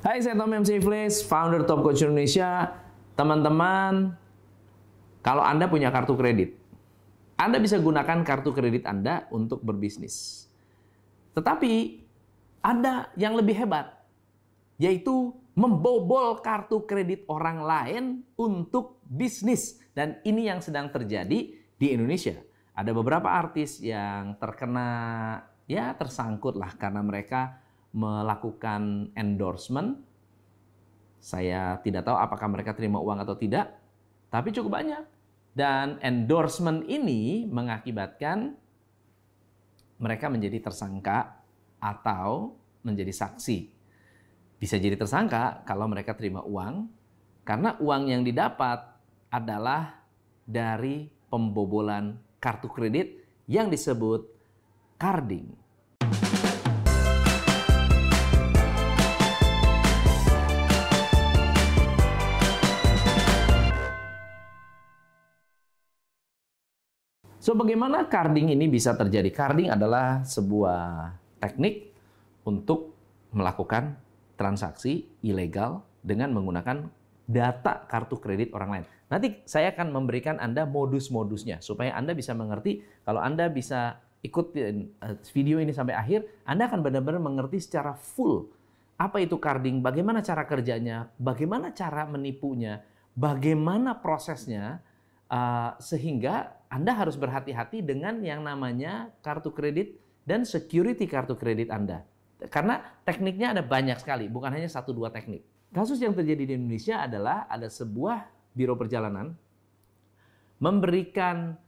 Hai, saya Tom MC Flash, founder Top Coach Indonesia. Teman-teman, kalau Anda punya kartu kredit, Anda bisa gunakan kartu kredit Anda untuk berbisnis. Tetapi ada yang lebih hebat, yaitu membobol kartu kredit orang lain untuk bisnis. Dan ini yang sedang terjadi di Indonesia. Ada beberapa artis yang terkena, ya tersangkut lah karena mereka melakukan endorsement. Saya tidak tahu apakah mereka terima uang atau tidak, tapi cukup banyak. Dan endorsement ini mengakibatkan mereka menjadi tersangka atau menjadi saksi. Bisa jadi tersangka kalau mereka terima uang, karena uang yang didapat adalah dari pembobolan kartu kredit yang disebut carding. So, bagaimana carding ini bisa terjadi? Carding adalah sebuah teknik untuk melakukan transaksi ilegal dengan menggunakan data kartu kredit orang lain. Nanti saya akan memberikan Anda modus-modusnya supaya Anda bisa mengerti kalau Anda bisa ikutin eh, video ini sampai akhir, Anda akan benar-benar mengerti secara full apa itu carding, bagaimana cara kerjanya, bagaimana cara menipunya, bagaimana prosesnya, uh, sehingga anda harus berhati-hati dengan yang namanya kartu kredit dan security kartu kredit Anda. Karena tekniknya ada banyak sekali, bukan hanya satu dua teknik. Kasus yang terjadi di Indonesia adalah ada sebuah biro perjalanan memberikan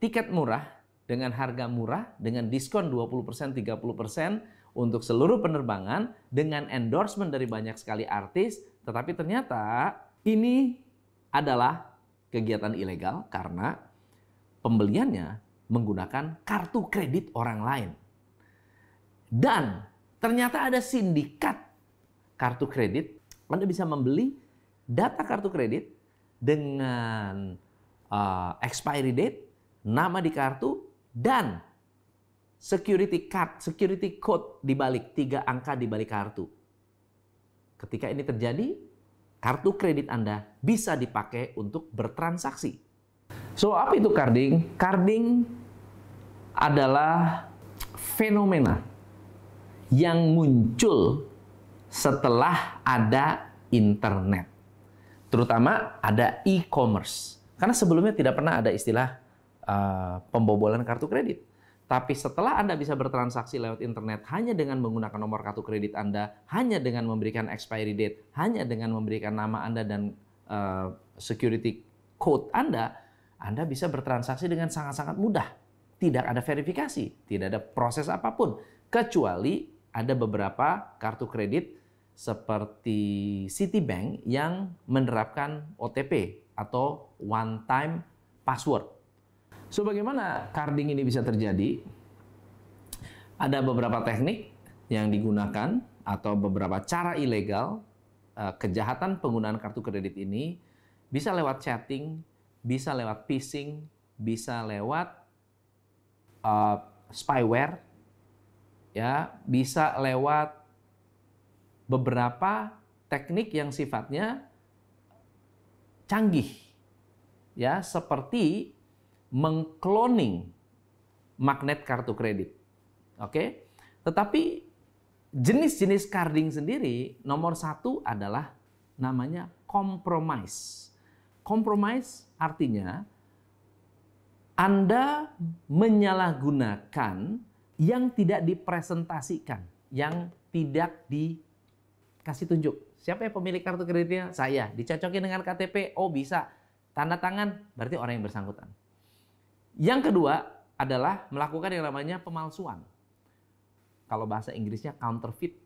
tiket murah dengan harga murah dengan diskon 20%, 30% untuk seluruh penerbangan dengan endorsement dari banyak sekali artis, tetapi ternyata ini adalah kegiatan ilegal karena pembeliannya menggunakan kartu kredit orang lain. Dan ternyata ada sindikat kartu kredit. Anda bisa membeli data kartu kredit dengan uh, expiry date, nama di kartu, dan security card, security code di balik tiga angka di balik kartu. Ketika ini terjadi, kartu kredit Anda bisa dipakai untuk bertransaksi. So, apa itu carding? Carding adalah fenomena yang muncul setelah ada internet. Terutama ada e-commerce. Karena sebelumnya tidak pernah ada istilah uh, pembobolan kartu kredit. Tapi setelah Anda bisa bertransaksi lewat internet hanya dengan menggunakan nomor kartu kredit Anda, hanya dengan memberikan expiry date, hanya dengan memberikan nama Anda dan uh, security code Anda, anda bisa bertransaksi dengan sangat-sangat mudah. Tidak ada verifikasi, tidak ada proses apa pun. Kecuali ada beberapa kartu kredit seperti Citibank yang menerapkan OTP atau one time password. So bagaimana carding ini bisa terjadi? Ada beberapa teknik yang digunakan atau beberapa cara ilegal eh, kejahatan penggunaan kartu kredit ini bisa lewat chatting, bisa lewat phishing, bisa lewat uh, spyware, ya, bisa lewat beberapa teknik yang sifatnya canggih, ya, seperti mengcloning magnet kartu kredit. Oke, tetapi jenis-jenis carding sendiri nomor satu adalah namanya compromise. Compromise Artinya, Anda menyalahgunakan yang tidak dipresentasikan, yang tidak dikasih tunjuk. Siapa yang pemilik kartu kreditnya? Saya. Dicocokin dengan KTP? Oh bisa. Tanda tangan? Berarti orang yang bersangkutan. Yang kedua adalah melakukan yang namanya pemalsuan. Kalau bahasa Inggrisnya counterfeit.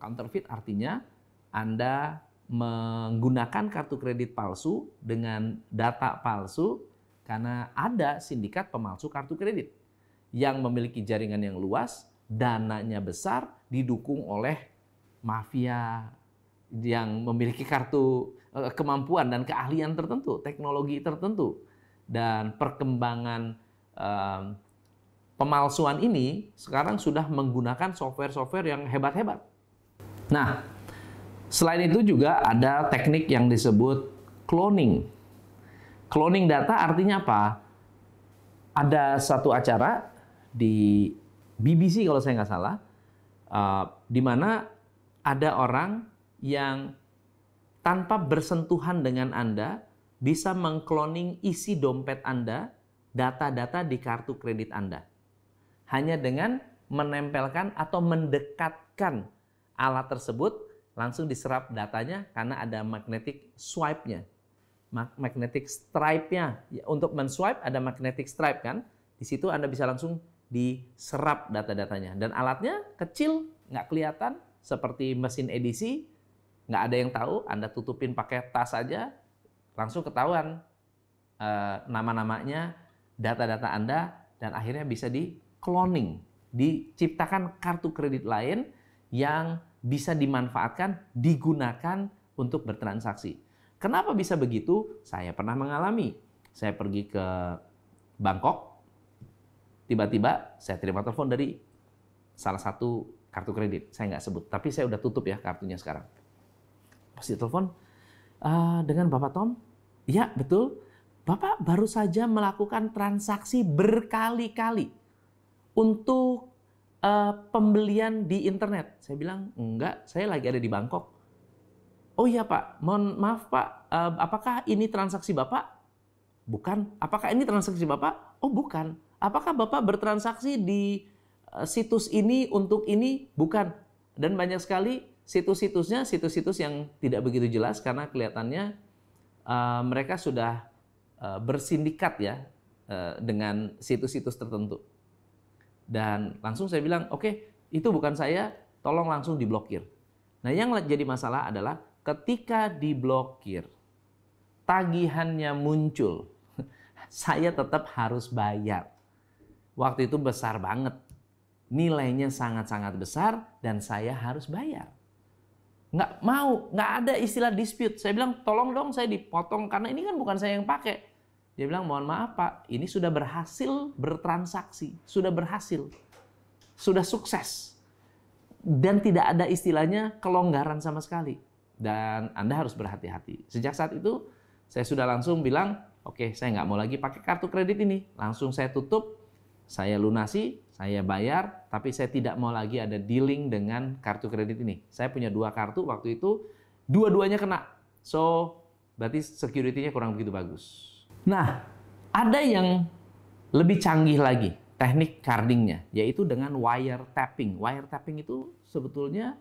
Counterfeit artinya Anda menggunakan kartu kredit palsu dengan data palsu karena ada sindikat pemalsu kartu kredit yang memiliki jaringan yang luas, dananya besar, didukung oleh mafia yang memiliki kartu eh, kemampuan dan keahlian tertentu, teknologi tertentu, dan perkembangan um, pemalsuan ini sekarang sudah menggunakan software-software yang hebat-hebat. Nah, Selain itu juga ada teknik yang disebut cloning. Cloning data artinya apa? Ada satu acara di BBC kalau saya nggak salah, uh, di mana ada orang yang tanpa bersentuhan dengan Anda bisa mengkloning isi dompet Anda, data-data di kartu kredit Anda. Hanya dengan menempelkan atau mendekatkan alat tersebut langsung diserap datanya karena ada magnetic swipe-nya. Magnetic stripe-nya. Ya, untuk men-swipe ada magnetic stripe kan. Di situ Anda bisa langsung diserap data-datanya. Dan alatnya kecil, nggak kelihatan, seperti mesin edisi, nggak ada yang tahu, Anda tutupin pakai tas aja, langsung ketahuan uh, nama-namanya, data-data Anda, dan akhirnya bisa di cloning, diciptakan kartu kredit lain yang bisa dimanfaatkan, digunakan untuk bertransaksi. Kenapa bisa begitu? Saya pernah mengalami. Saya pergi ke Bangkok, tiba-tiba saya terima telepon dari salah satu kartu kredit. Saya nggak sebut, tapi saya udah tutup ya kartunya sekarang. Pas telepon, uh, dengan Bapak Tom, ya betul, Bapak baru saja melakukan transaksi berkali-kali untuk uh, pembelian di internet? Saya bilang, enggak, saya lagi ada di Bangkok. Oh iya Pak, mohon maaf Pak, uh, apakah ini transaksi Bapak? Bukan. Apakah ini transaksi Bapak? Oh bukan. Apakah Bapak bertransaksi di uh, situs ini untuk ini? Bukan. Dan banyak sekali situs-situsnya, situs-situs yang tidak begitu jelas karena kelihatannya uh, mereka sudah uh, bersindikat ya uh, dengan situs-situs tertentu. Dan langsung saya bilang, oke, okay, itu bukan saya, tolong langsung diblokir. Nah, yang jadi masalah adalah ketika diblokir, tagihannya muncul, saya tetap harus bayar. Waktu itu besar banget. Nilainya sangat-sangat besar dan saya harus bayar. Nggak mau, nggak ada istilah dispute. Saya bilang, tolong dong saya dipotong karena ini kan bukan saya yang pakai. Dia bilang, mohon maaf Pak, ini sudah berhasil bertransaksi, sudah berhasil, sudah sukses. Dan tidak ada istilahnya kelonggaran sama sekali. Dan Anda harus berhati-hati. Sejak saat itu, saya sudah langsung bilang, oke okay, saya nggak mau lagi pakai kartu kredit ini. Langsung saya tutup, saya lunasi, saya bayar, tapi saya tidak mau lagi ada dealing dengan kartu kredit ini. Saya punya dua kartu waktu itu, dua-duanya kena. So, berarti security-nya kurang begitu bagus. Nah, ada yang lebih canggih lagi teknik cardingnya, yaitu dengan wire tapping. Wire tapping itu sebetulnya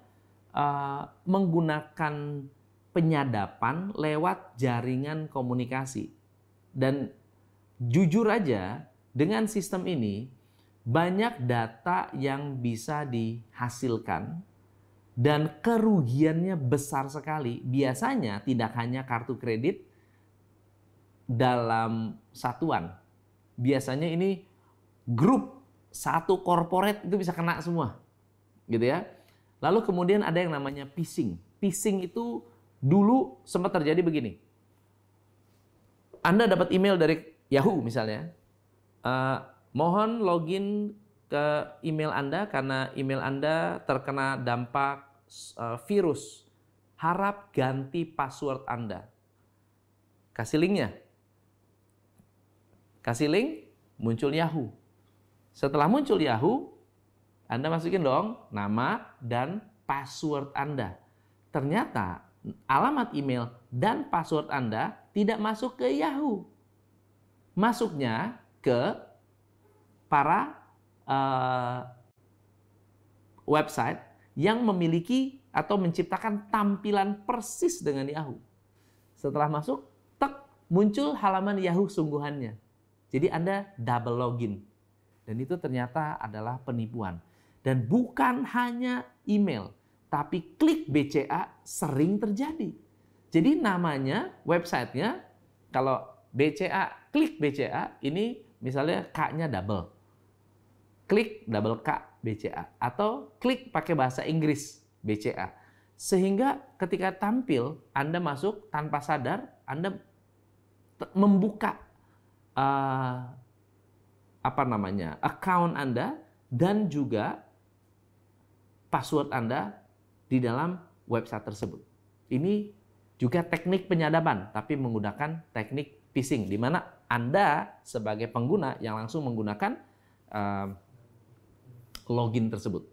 uh, menggunakan penyadapan lewat jaringan komunikasi. Dan jujur aja, dengan sistem ini banyak data yang bisa dihasilkan dan kerugiannya besar sekali. Biasanya tidak hanya kartu kredit, dalam satuan. Biasanya ini grup satu corporate itu bisa kena semua. Gitu ya. Lalu kemudian ada yang namanya phishing. Phishing itu dulu sempat terjadi begini. Anda dapat email dari Yahoo misalnya. Uh, mohon login ke email Anda karena email Anda terkena dampak uh, virus. Harap ganti password Anda. Kasih linknya. Kasih link, muncul Yahoo. Setelah muncul Yahoo, Anda masukin dong nama dan password Anda. Ternyata alamat email dan password Anda tidak masuk ke Yahoo. Masuknya ke para uh, website yang memiliki atau menciptakan tampilan persis dengan Yahoo. Setelah masuk, tek, muncul halaman Yahoo sungguhannya. Jadi Anda double login. Dan itu ternyata adalah penipuan. Dan bukan hanya email, tapi klik BCA sering terjadi. Jadi namanya, websitenya, kalau BCA, klik BCA, ini misalnya K-nya double. Klik double K BCA. Atau klik pakai bahasa Inggris BCA. Sehingga ketika tampil, Anda masuk tanpa sadar, Anda membuka uh, apa namanya account Anda dan juga password Anda di dalam website tersebut. Ini juga teknik penyadapan, tapi menggunakan teknik phishing, di mana Anda sebagai pengguna yang langsung menggunakan uh, login tersebut.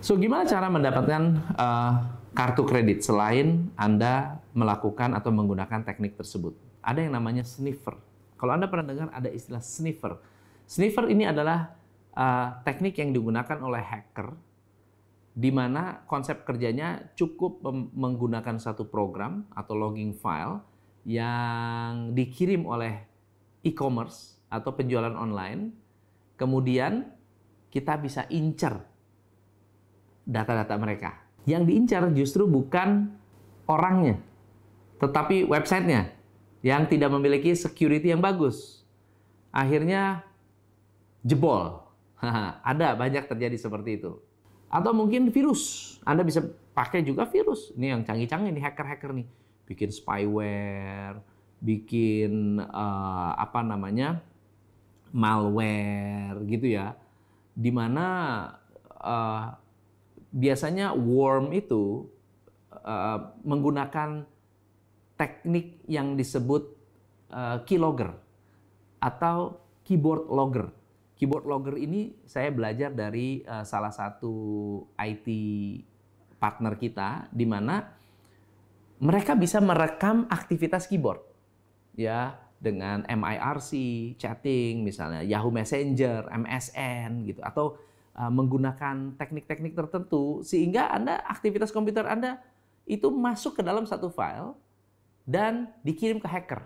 So, gimana cara mendapatkan uh, kartu kredit selain Anda melakukan atau menggunakan teknik tersebut? Ada yang namanya sniffer. Kalau Anda pernah dengar ada istilah sniffer. Sniffer ini adalah uh, teknik yang digunakan oleh hacker di mana konsep kerjanya cukup menggunakan satu program atau logging file yang dikirim oleh e-commerce atau penjualan online. Kemudian kita bisa incer data-data mereka. Yang diincar justru bukan orangnya, tetapi websitenya yang tidak memiliki security yang bagus. Akhirnya jebol. Ada banyak terjadi seperti itu. Atau mungkin virus. Anda bisa pakai juga virus. Ini yang canggih-canggih nih hacker-hacker nih. Bikin spyware, bikin uh, apa namanya? malware gitu ya. Di mana uh, biasanya worm itu uh, menggunakan teknik yang disebut uh, keylogger atau keyboard logger. Keyboard logger ini saya belajar dari uh, salah satu IT partner kita di mana mereka bisa merekam aktivitas keyboard ya dengan MIRC, chatting misalnya Yahoo Messenger, MSN gitu atau uh, menggunakan teknik-teknik tertentu sehingga Anda aktivitas komputer Anda itu masuk ke dalam satu file dan dikirim ke hacker.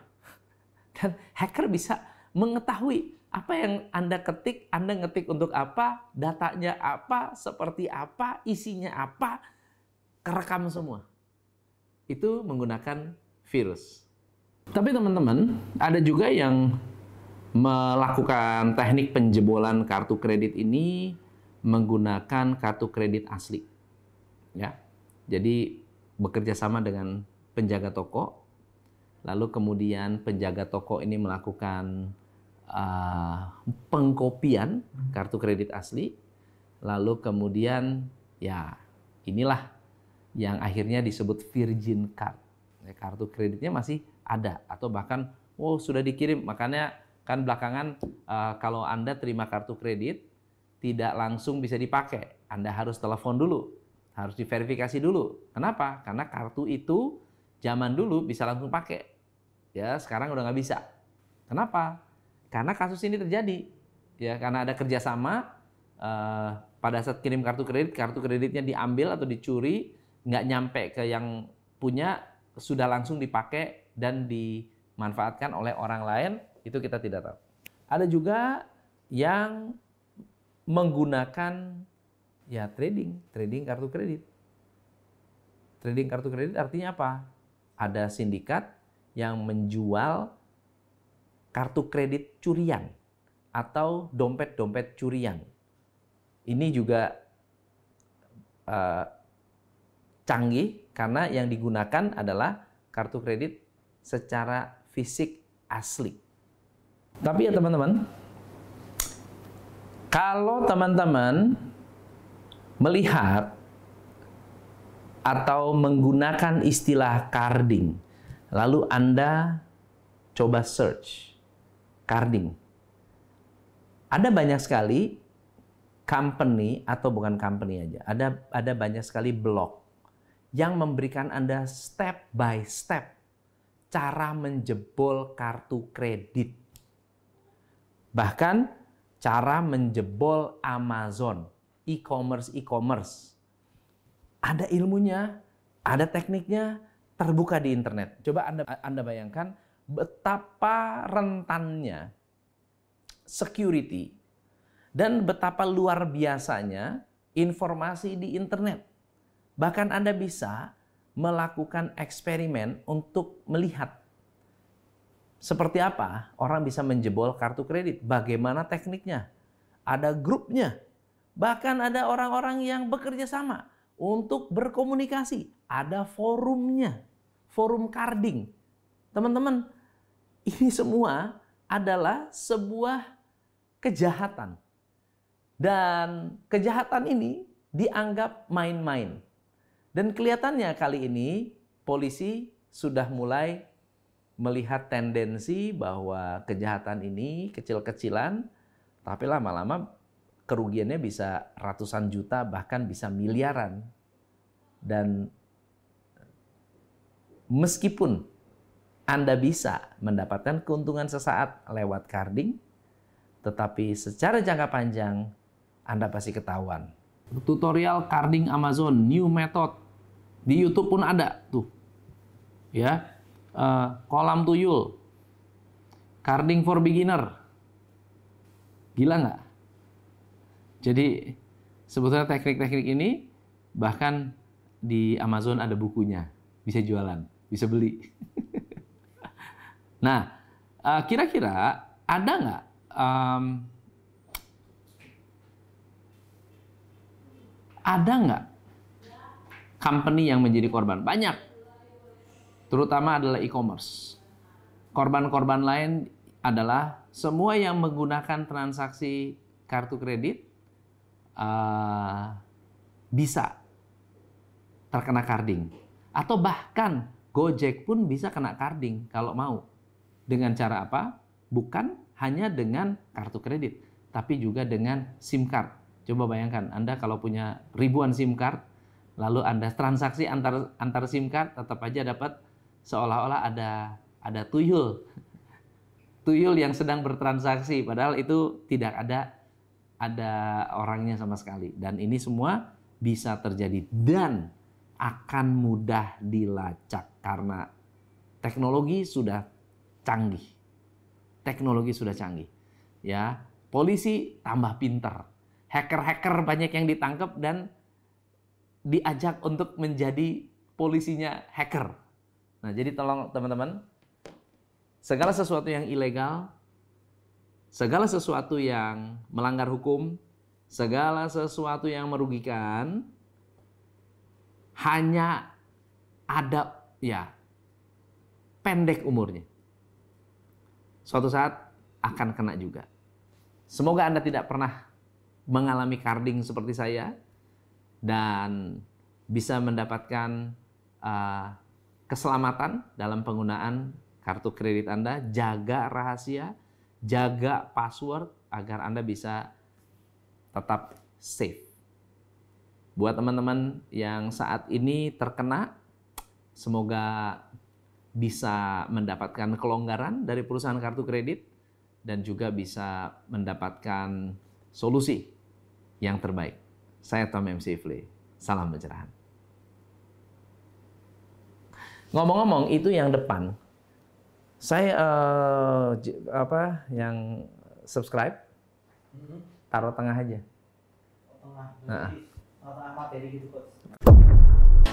Dan hacker bisa mengetahui apa yang Anda ketik, Anda ngetik untuk apa, datanya apa, seperti apa, isinya apa, kerekam semua. Itu menggunakan virus. Tapi teman-teman, ada juga yang melakukan teknik penjebolan kartu kredit ini menggunakan kartu kredit asli. Ya. Jadi bekerja sama dengan penjaga toko, lalu kemudian penjaga toko ini melakukan uh, pengkopian kartu kredit asli, lalu kemudian ya inilah yang akhirnya disebut virgin card. Ya, kartu kreditnya masih ada atau bahkan oh sudah dikirim makanya kan belakangan uh, kalau anda terima kartu kredit tidak langsung bisa dipakai, anda harus telepon dulu, harus diverifikasi dulu. Kenapa? Karena kartu itu zaman dulu bisa langsung pakai, ya sekarang udah nggak bisa. Kenapa? Karena kasus ini terjadi, ya karena ada kerjasama uh, pada saat kirim kartu kredit, kartu kreditnya diambil atau dicuri, nggak nyampe ke yang punya, sudah langsung dipakai dan dimanfaatkan oleh orang lain, itu kita tidak tahu. Ada juga yang menggunakan ya trading, trading kartu kredit. Trading kartu kredit artinya apa? Ada sindikat yang menjual kartu kredit curian atau dompet-dompet curian. Ini juga uh, canggih karena yang digunakan adalah kartu kredit secara fisik asli. Tapi ya teman-teman, kalau teman-teman melihat atau menggunakan istilah carding, lalu Anda coba search carding. Ada banyak sekali company atau bukan company aja, ada ada banyak sekali blog yang memberikan Anda step by step cara menjebol kartu kredit. Bahkan cara menjebol Amazon, e-commerce e-commerce. Ada ilmunya, ada tekniknya, terbuka di internet. Coba Anda Anda bayangkan betapa rentannya security dan betapa luar biasanya informasi di internet. Bahkan Anda bisa melakukan eksperimen untuk melihat seperti apa orang bisa menjebol kartu kredit, bagaimana tekniknya. Ada grupnya, bahkan ada orang-orang yang bekerja sama untuk berkomunikasi. Ada forumnya, forum carding. Teman-teman, ini semua adalah sebuah kejahatan. Dan kejahatan ini dianggap main-main. Dan kelihatannya kali ini polisi sudah mulai melihat tendensi bahwa kejahatan ini kecil-kecilan, tapi lama-lama kerugiannya bisa ratusan juta, bahkan bisa miliaran. Dan meskipun Anda bisa mendapatkan keuntungan sesaat lewat carding, tetapi secara jangka panjang Anda pasti ketahuan. Tutorial carding Amazon, new method. Di YouTube pun ada tuh. Ya. Uh, kolam tuyul. Carding for beginner. Gila nggak? Jadi sebetulnya teknik-teknik ini bahkan di Amazon ada bukunya, bisa jualan, bisa beli. nah, eh, kira-kira ada nggak um, ada nggak company yang menjadi korban? Banyak. Terutama adalah e-commerce. Korban-korban lain adalah semua yang menggunakan transaksi kartu kredit uh, bisa terkena carding. Atau bahkan Gojek pun bisa kena carding kalau mau. Dengan cara apa? Bukan hanya dengan kartu kredit, tapi juga dengan SIM card. Coba bayangkan, Anda kalau punya ribuan SIM card, lalu Anda transaksi antar antar SIM card, tetap aja dapat seolah-olah ada ada tuyul. Tuyul yang sedang bertransaksi, padahal itu tidak ada ada orangnya sama sekali. Dan ini semua bisa terjadi dan akan mudah dilacak karena teknologi sudah canggih teknologi sudah canggih. Ya, polisi tambah pinter. Hacker-hacker banyak yang ditangkap dan diajak untuk menjadi polisinya hacker. Nah, jadi tolong teman-teman, segala sesuatu yang ilegal, segala sesuatu yang melanggar hukum, segala sesuatu yang merugikan, hanya ada ya pendek umurnya suatu saat akan kena juga. Semoga Anda tidak pernah mengalami carding seperti saya dan bisa mendapatkan uh, keselamatan dalam penggunaan kartu kredit Anda. Jaga rahasia, jaga password agar Anda bisa tetap safe. Buat teman-teman yang saat ini terkena, semoga bisa mendapatkan kelonggaran dari perusahaan kartu kredit dan juga bisa mendapatkan solusi yang terbaik. Saya Tom M. Sifli. Salam pencerahan. Ngomong-ngomong itu yang depan. Saya uh, apa yang subscribe mm-hmm. taruh tengah aja. Tengah. Nah. Materi gitu,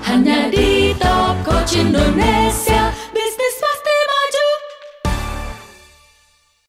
Hanya di toko Indonesia.